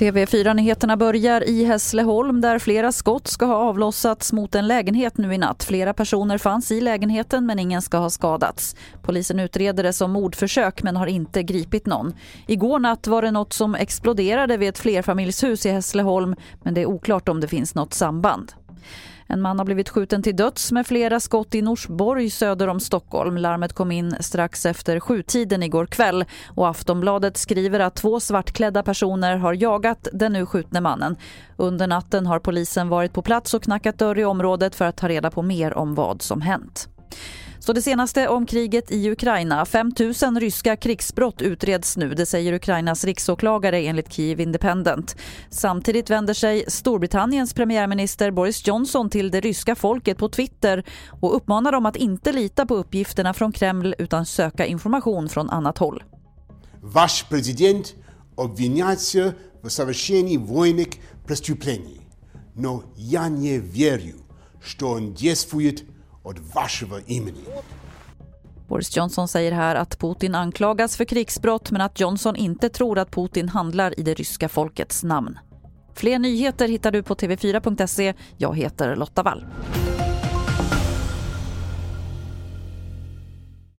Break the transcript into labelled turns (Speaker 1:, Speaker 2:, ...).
Speaker 1: TV4-nyheterna börjar i Hässleholm där flera skott ska ha avlossats mot en lägenhet nu i natt. Flera personer fanns i lägenheten men ingen ska ha skadats. Polisen utreder det som mordförsök men har inte gripit någon. Igår natt var det något som exploderade vid ett flerfamiljshus i Hässleholm men det är oklart om det finns något samband. En man har blivit skjuten till döds med flera skott i Norsborg söder om Stockholm. Larmet kom in strax efter sjutiden igår kväll och Aftonbladet skriver att två svartklädda personer har jagat den nu skjutne mannen. Under natten har polisen varit på plats och knackat dörr i området för att ta reda på mer om vad som hänt. Så det senaste om kriget i Ukraina. 5 000 ryska krigsbrott utreds nu, det säger Ukrainas riksåklagare enligt Kiev Independent. Samtidigt vänder sig Storbritanniens premiärminister Boris Johnson till det ryska folket på Twitter och uppmanar dem att inte lita på uppgifterna från Kreml utan söka information från annat håll.
Speaker 2: Ваш президент обвиняется в совершении военных преступлений. Но я не верю, что он действует od vaševo imeni.
Speaker 1: Boris Johnson säger här att Putin anklagas för krigsbrott men att Johnson inte tror att Putin handlar i det ryska folkets namn. Fler nyheter hittar du på tv4.se. Jag heter Lotta Wall.